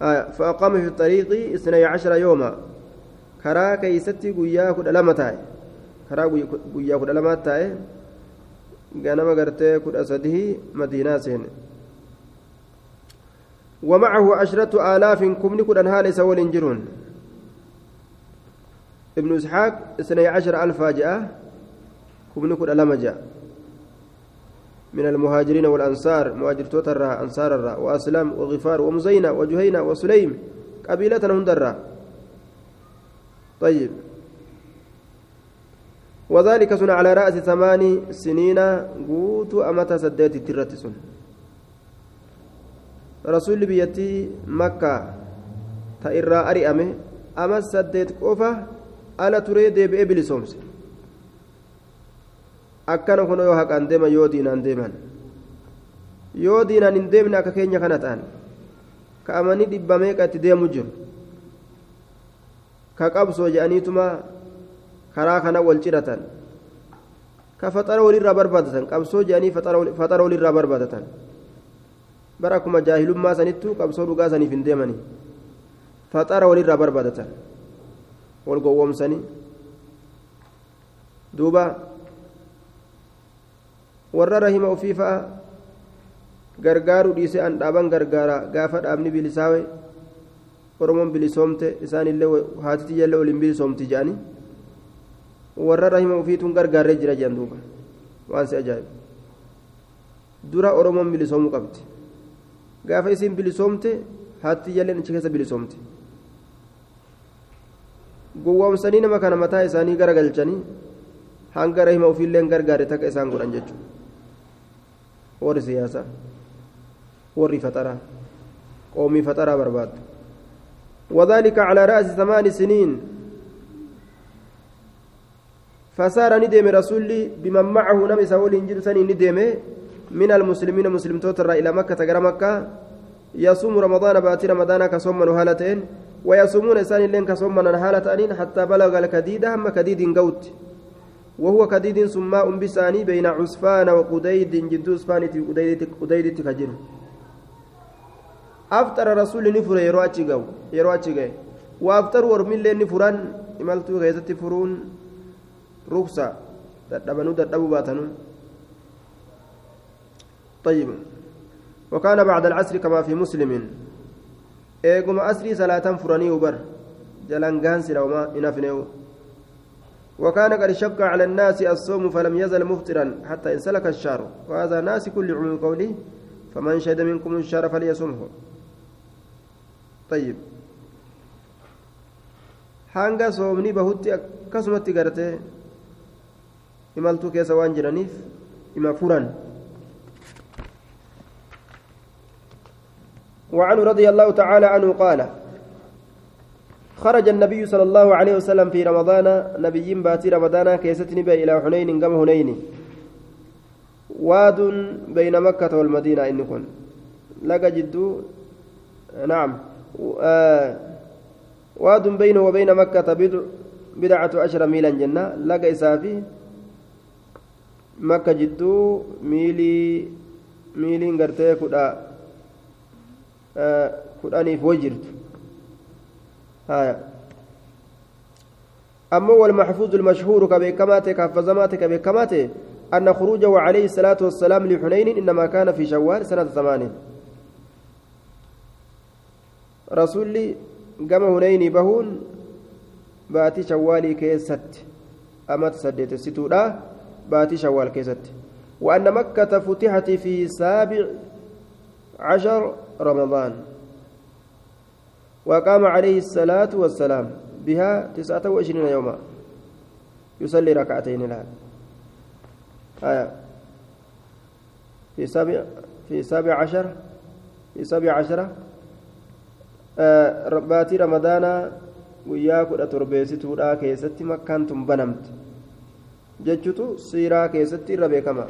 آه فأقام في الطريق اثني عشر يوما. كرا كيستي قيا كودا لما تاي كرا قيا كودا لما تاي ganama gartee kudha sadii madiinaa seene ومعه عشرة آلاف كمن كدن هال سول جرون ابن إسحاق اثني عشر ألف جاء كمن كدن لما جاء. من المهاجرين والأنصار مهاجر توتر أنصار الرا وأسلام وغفار ومزينة وجهينة وسليم قبيلة هندرا طيب. وذلك سن على رأس ثمان سنين قوت أمتا سديت ترتسن رسول بيتي مكة تئرى أريأمه أما سديت قفة ألا تريد بإبل سومس akkana kun yoo haqaan deema yoo diinaan deeman yoo diinaan hin deemne akka keenya kana ta'an ka amanii dhibba meeqa itti deemu jiru ka qabsoo je'aniituma karaa kana wal ciratan ka faxara walirraa barbaadatan qabsoo jedhanii faxara walirraa barbaadatan bara akkuma jaahilummaa sanittu qabsoo dhugaa saniif hin deemanii faxara walirraa barbaadatan wal gowwoomsanii duuba warra rahima ofii fa'a gargaaruu dhiisee an dhaaban gargaara gaafa dhaabni bilisaawe oromoon bilisoomte isaanillee haatitiyyaillee waliin bilisoomti jedhanii warra rahima ofiituun gargaarree jira jedhan duuba waan si ajaa'ibu dura oromoon bilisoomuu qabdi gaafa isiin bilisoomte haatiyyalleen achi keessa bilisoomte gowwoomsanii nama kana mataa isaanii garagalchanii hanga rahima ofiilleen gargaare takka isaan godhan jechuudha warri siyaasaa warri faxaraa qoomii faxaraa barbaaddu وذلك على رأس ثمان سنين فسار ندم رسولي بمن معه نمس ولين جلسني ندم من المسلمين مسلم توتر إلى مكة تقرى مكة يصوم رمضان باتي رمضان كصوم هالتين ويصومون إنسان لين كصوم هالتين حتى بلغ الكديد هم كديد قوت. وهو كديد سماء بساني بين عسفان وقديد جدو اسفاني قديد تكجر أفطر رسول نفر يرو أتشيغو يرو أتشيغو وأفطر ورمين لين نفران إمالتو غيزة فرون. رخصة تدبنوا تدبوا باتنوا طيب. وكان بعد العصر كما في مسلم. Eeguma asrii salaatan furanii ubar jalan gaansira wama inafneewu وكان قد شق على الناس الصوم فلم يزل مفطرا حتى انسلك الشهر وهذا ناس كل عموم قوله فمن شهد منكم الشهر فليصمه طيب soomni bahutti akkasumatti gartee imaltuu keessa waan jiraniif ima furan وعنه رضي الله تعالى عنه قال خرج النبي صلى الله عليه وسلم في رمضان نبي باتي رمضان كيستني بي إلى حنين قم هنين واد بين مكة والمدينة إن كن. لقى جدو نعم. آه واد بينه وبين مكة بدع عشر ميلا جنة. لقى إسافي مكة جدو ميلي ميلي قرتي كدا آه كداني فوجرت هايا أما والمحفوظ المشهور كبكماته كفزماته كبكماته أن خروجه عليه الصلاة والسلام لحنين إنما كان في شوال سنة ثمانين. رسولي قام هنين بهون باتي شوالي كيست. أما تسديت ستودا باتي شوال كيست. وأن مكة فتحت في سابع عشر رمضان وقام عليه الصلاة والسلام بها تسعة وعشرين يوما يصلي ركعتين الآن آية في سابع في سابع عشر في سابع عشرة آه باتي رمضان guyyaa kudha torbeessituudha keessatti makkaan tun banamte jechutu siiraa keessatti irra beekama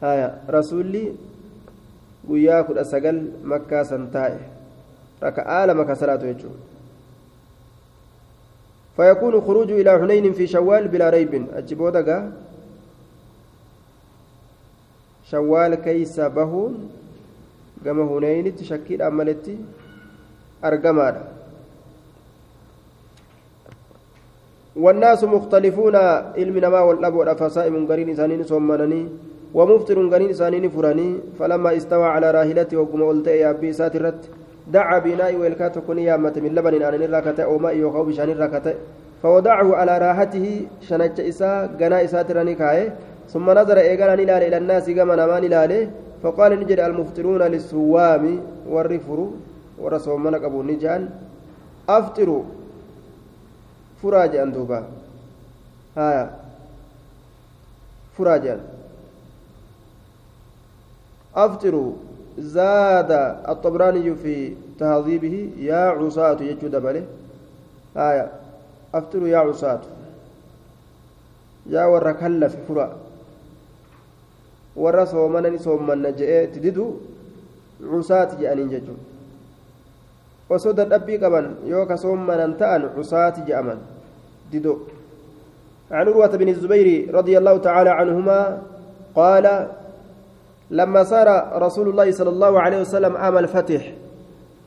haya rasuulli guyyaa kudha sagal makkaa san taa'e. ركعة لما كسرات وجهه فيكون خروج إلى حنين في شوال بلا ريب أجبودك شوال كيس بهون قام هنين تشكيل أملتي أرقمار والناس مختلفون علم نما والأب والأفصائم قرين إسانين صمنني ومفطر قرين إسانين فراني فلما استوى على راهلته وقم قلت يا أبي ساترت دعا بناء ويلكات كن يامة من لبن أن الركعة أو ماء يوخو بشان الركعة فوضعه على راحته شنج إساء قنا إساء تراني كاي ثم نظر إيقانا نلال الناس كما نما نلاله. فقال نجد المفطرون للسوام والرفر ورسول منك أبو نجان. أفطروا فراجا دوبا ها فراجا. أفطروا. زاد الطبراني في تهذيبه يا عصاة يجود ماله آية. أفتروا يا عصاة. يا ور كلف فرا ور صومنا صومنا جاء تددو. عصاة جاءنين ججو osoo dadhabbii qaban yoo ka soommanan ta'an cusaati je'aman dido عن عروة بن الزبير رضي الله تعالى عنهما قال لما صار رسول الله صلى الله عليه وسلم عام الفتح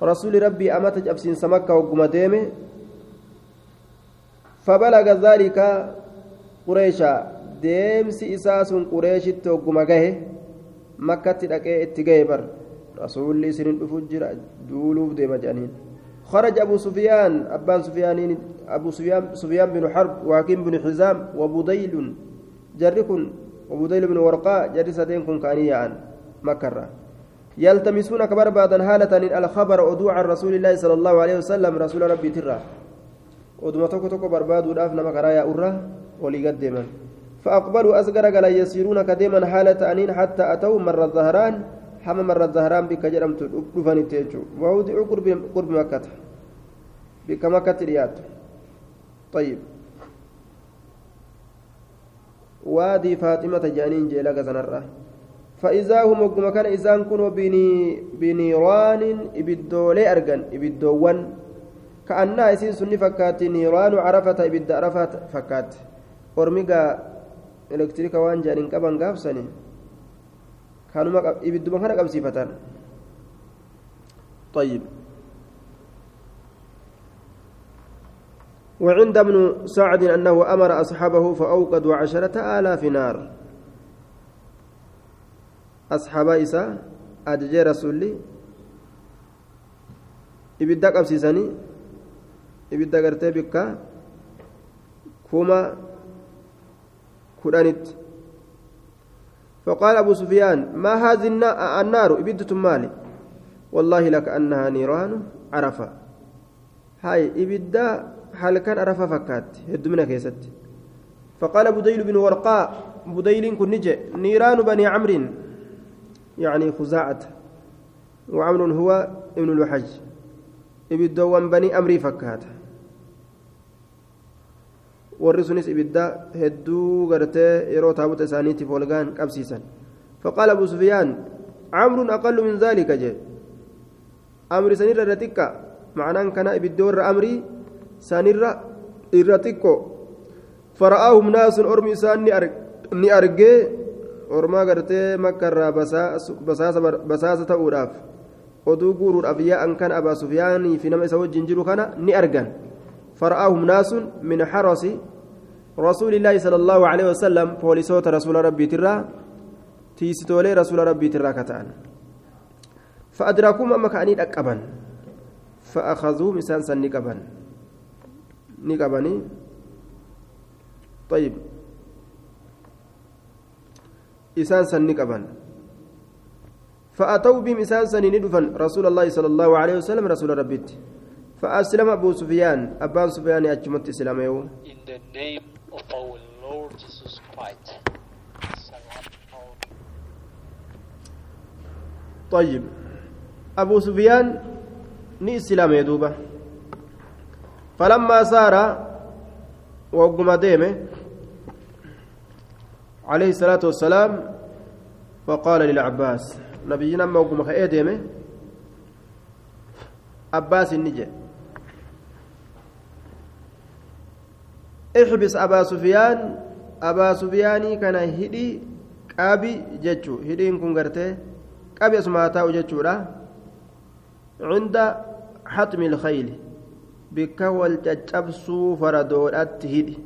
رسول ربي أمتج أبسين سمكة وقم فبلغ ذلك قريشا deemsi isaa sun qureeshitti hogguma gahe makkatti dhaqee itti gahe bar rasuulli isinin dhufu خرج أبو سفيان أبان سفيان أبو سفيان سفيان بن حرب وحكيم بن حزام وبديل جركن وبديل بن ورقاء جري سدين كن كانيا مكرة يلتمسون كبر بعد هالة الخبر أدوع رسول الله صلى الله عليه وسلم رسول ربي ترى. ودما توكو توكو برباد ودافنا مكرايا أرى ولي قدما فأقبلوا أسقر قال يسيرون كديما حالة أنين حتى أتوا مر الظهران حما مر الظهران بك جرمت دفن تيجو. ووضعوا قرب قرب مكة. بك مكة رياض طيب. وادي فاطمة جانين جيلك سنرة فإذا هم مكان إسان كنوا بني بنيران إبدولي أرجن إبدوان. كأنها إسين سني فكات نيران عرفة إبد عرفة فكات. أرميقا elektiriika waan jedhaniin qaban gaafsani kanuma ibidduma kana qabsiifatan طيب. وعند ابن سعد أنه أمر أصحابه فأوقدوا عشرة آلاف نار. أصحاب إسا أججي رسولي قبسيساني إبدا قرتي بكا كوما كرانت فقال أبو سفيان ما هذه النار؟ إبدة مالي والله لك أنها نيران عرفة. هاي إبدة حال كان عرفة فكات هدمنا كيست فقال بديل بن ورقاء بديل كن نجي نيران بني عمرو يعني خزاعة وعمر هو ابن الوحج إبدوان بني أمري فكات hedduu gartee yeroo taabota isaaniitiif walgaan qabsiisan faqaala abu sufiyaan camrun aqallu min zaalika jee amri sanirra irra xiqqa macnaan kana ibidda warra amrii sanirra irra xiqqo fara'aahum naasun ormi isaan ni argee ormaa gartee makkarraa basaasa ta'uudhaaf oduu guuruudhaaf yaa'an kan abaa sufiyaanii fi nama isa wajjin jiru kana ni argan من حرس رسول الله صلى الله عليه وسلم فوليسوت رسول ربي ترى تيستولي رسول ربي ترى كتان فأدراكم أما كأني أكبا فأخذوا مسان سن نكبني طيب إسان سن نكبا فأتوا بهم إسان سن ندفن رسول الله صلى الله عليه وسلم رسول ربي فأسلم أبو سفيان أبان سفيان أجمت إسلامه In the name of our Lord Jesus Christ. طيب أبو سفيان ني إسلام يدوبة فلما سار وقم ديمه عليه الصلاة والسلام فقال للعباس نبينا ما وقم ديمه عباس النجي احبس أبا سفيان أبا سفياني كان هدي قابي جتشو هدين كن قرتي قابي اسمها تاو جتشو عند حتم الخيل. بك والتجبسو فردون هدي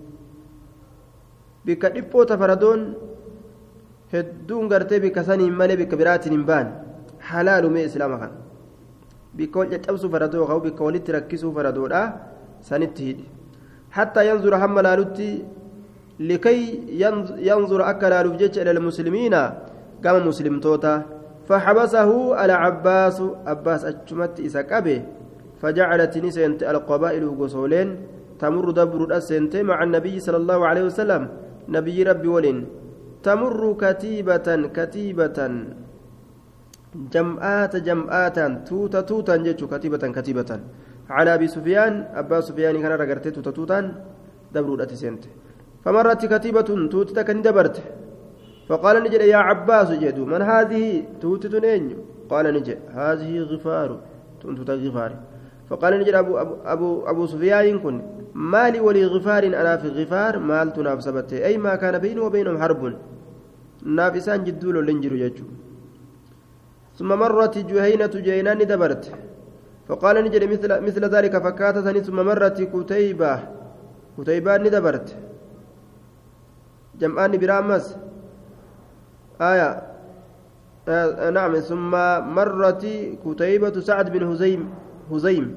بك dhiphoota faradoon hedduun gartee bikka saniin malee bikka biraatiin hin baan halaalumee islaama kan bikka wal caccabsuu faradoo qabu bikka walitti rakkisuu faradoodha sanitti hidhi حتى ينظر هم لالوتي لكي ينظر أكل لفجج إلى المسلمين قام مسلم توتا فحبسه على عباس أجمت إسكابه فجعلت نسنت القبائل قصولين تمر دبر الأسنت مع النبي صلى الله عليه وسلم. نبي ربي ولين تمر كتيبة كتيبة. جمعات جمعات. توتا توتا جتشو كتيبة كتيبة. على أبي سفيان. أبا سفيان كان رقرتي توتا توتا دبرو سنت فمرت كتيبة. توتتا كان دبرت فقال نجد يا عباس جدو من هذه؟ توتت نين قال نجد هذه غفار. تنتتا غفار. فقال نجد أبو, أبو, أبو, سفيان كن مالي ولي غفار أنا في غفار مال تناف سبته. أي ما كان بيني وبينهم حرب. نافسان جدول لنجر يجو ثم مرت جهينة جهينان دبرت. فقال نجد مثل, مثل ذلك فكاتت ثم مرت كتيبة كتيبة ندبرت. جمعان برامس آية. آه نعم. ثم مرت كتيبة سعد بن هزيم. هزيم.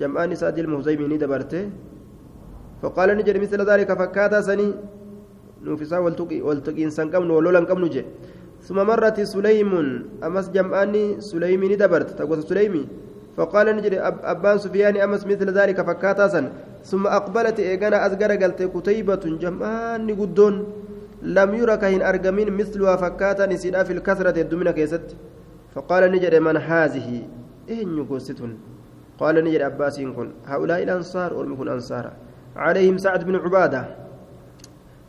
جمعان سعد المهزيم ندبرته فقال نجد مثل ذلك فكاتا سني. نوفسا والتقي والتقي إنسان قمن ولولا قمن جي ثم مرت سليم. أمس جمعان سليم ندبرت تقول سليمي فقال نجد أبان سفيان أمس مثل ذلك فكاتا سن. ثم أقبلت إيغانا أزغر قلت كتيبة جمعان قدون لم يرى كهن أرقمين مثلها فكاتا نسيدا في الكثرة الدمنة كيست. فقال نجد من هذه؟ إن يقصتون قال نجد أباسين كن هؤلاء الأنصار ولم أنصارا عليهم سعد بن عبادة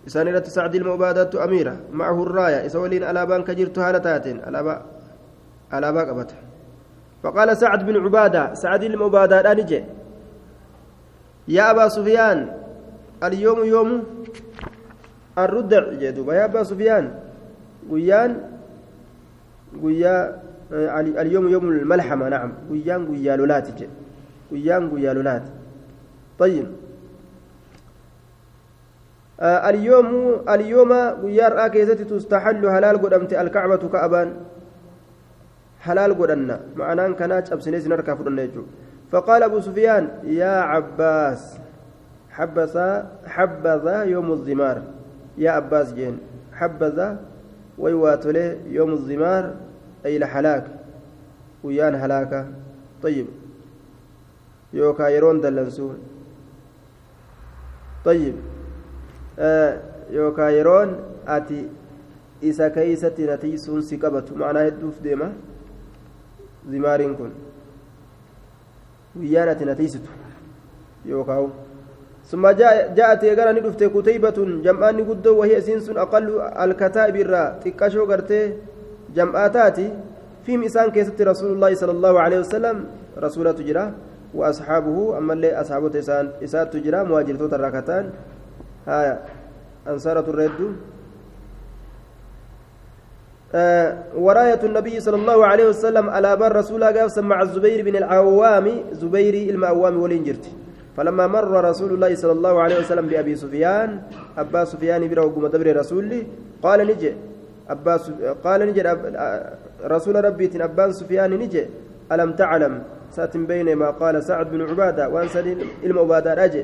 إسانيرة سعد المعبادة أميرة معه الراية إسولين ألابان كجرت هالتاتين ألابا ألابا قبت فقال سعد بن عبادة سعد المعبادة نجي يا أبا سفيان اليوم يوم الردع جدوبا يا أبا سفيان ويان ويا اليوم يوم الملحمة نعم. ويان ويا لولات ويان ويا لولات طيب. آه اليوم اليوم ويار آكيزتي تستحل هلال قدمت الكعبة كأبان. حلال قدنا معناه كانت أبسنيز نركا فرنا فقال أبو سفيان يا عباس حبذ حبذا يوم الزمار. يا عباس جين حبذا ويواتله يوم الزمار. أي لحلاك ويان هلاكة طيب. يوكا يرون دلنسون طيب. آه يوكا يرون أتي isa keeysatti natiisuun si qabatu macnaa hedduuf deema zimaariin kun guyyaan ati natiisitu yookaan ثم جاء جاءت يغرا ندفت كتيبة جمعان قدو. وهي سنس أقل الكتائب الرا. تكاشو غرتي. جمعاتاتي فيهم إسان كيست رسول الله صلى الله عليه وسلم رسولة تجرى وأصحابه أما اللي أصحابه إسان إسان تجرى مواجرة الركتان ها أنصارة الرد آه وراية النبي صلى الله عليه وسلم على بر رسول الله مع الزبير بن العوام زبير المأوام والإنجرت فلما مر رسول الله صلى الله عليه وسلم بأبي سفيان أبا سفيان بن وقوم دبر رسولي قال نجي أبا قال نجي رسول ربي أبا سفيان نجي ألم تعلم سات بين ما قال سعد بن عبادة وأنسى المعبادة رجع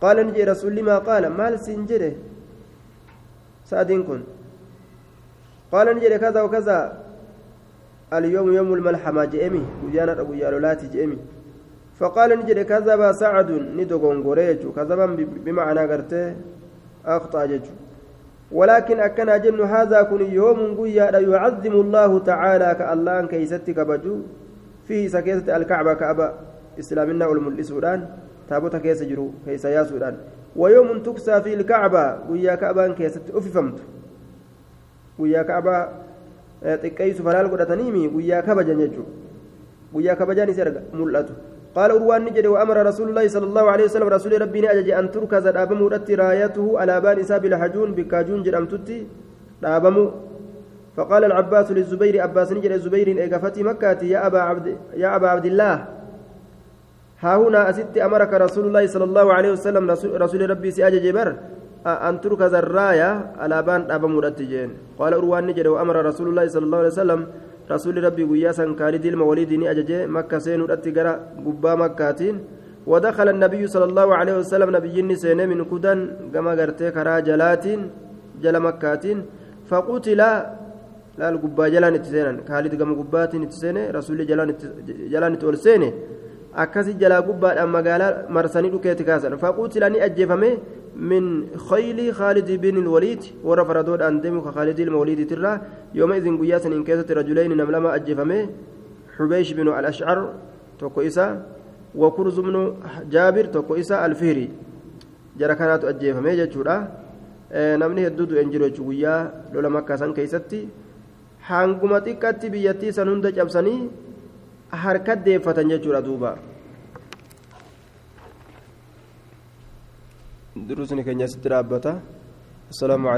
قال نجي رسول ما قال مال سنجره سعد كن قال نجري كذا وكذا اليوم يوم الملحمة جئمي وجانا أبو يالولاتي جئمي فقال نجري كذب سعد ندقون قريج كذبا بمعنى قرته أخطأ جج ولكن أكن جن هذا كن يوم قيا يعظم الله تعالى كالله كيستك بجو فيه سكيسة الكعبة كعبة إسلامنا والملسودان تابوتا كيس جرو كيس ياسودان ويوم تكسى في الكعبة ويا كعبة كيست أففمت. guyyaa kaabaa xiqqeessu falaal godhataniimi guyyaa kabajan jechuudha guyyaa kabajaan isa mul'atu قال أروان نجد وأمر رسول الله صلى الله عليه وسلم رسول ربي أجج أن تركز ودت رايته على بان إساب الحجون بكاجون جرم تتي دابم فقال العباس للزبير عباس نجد الزبير إيقافتي مكة يا أبا عبد يا أبا عبد الله. ها هنا أست أمرك رسول الله صلى الله عليه وسلم رسول, ربي سأجج بر أن تركز الراية على بان دابم ودت جين. قال أروان نجد وأمر رسول الله صلى الله عليه وسلم رسول ربي قياسا كالد المولد أجج مكة سين ودت قبا مكاتين. ودخل النبي صلى الله عليه وسلم نبي سين من كدن كما قرتي كرا جلات جل مكاتين. فقتل لا القبا جلان اتسينا خالد كما قبات اتسينا رسول جلان جلان تولسينه akkasi jalaa gubbaadhaan magaalaa marsanii dhukeeti kaasan faquutilanii ajjeefame min khayli khaalid bin ilwaliid warra faradoodhaan deemu ka khaalid ilmawaliid irraa yooma idin guyyaa saniin keessatti rajulayni nam lama ajjeefame xubeesh binu al-ashcar tokko isa وكرز بن جابر توكو إسا الفهري جرى كانت أجيفمي جتشورا namni hedduutu hin jiru jechuun guyyaa lola makkaa san keessatti hanguma xiqqaatti biyyattii san hunda cabsanii harkat deeffatan jechuudha duuba durusni keenya asitti dhaabbata assalaamu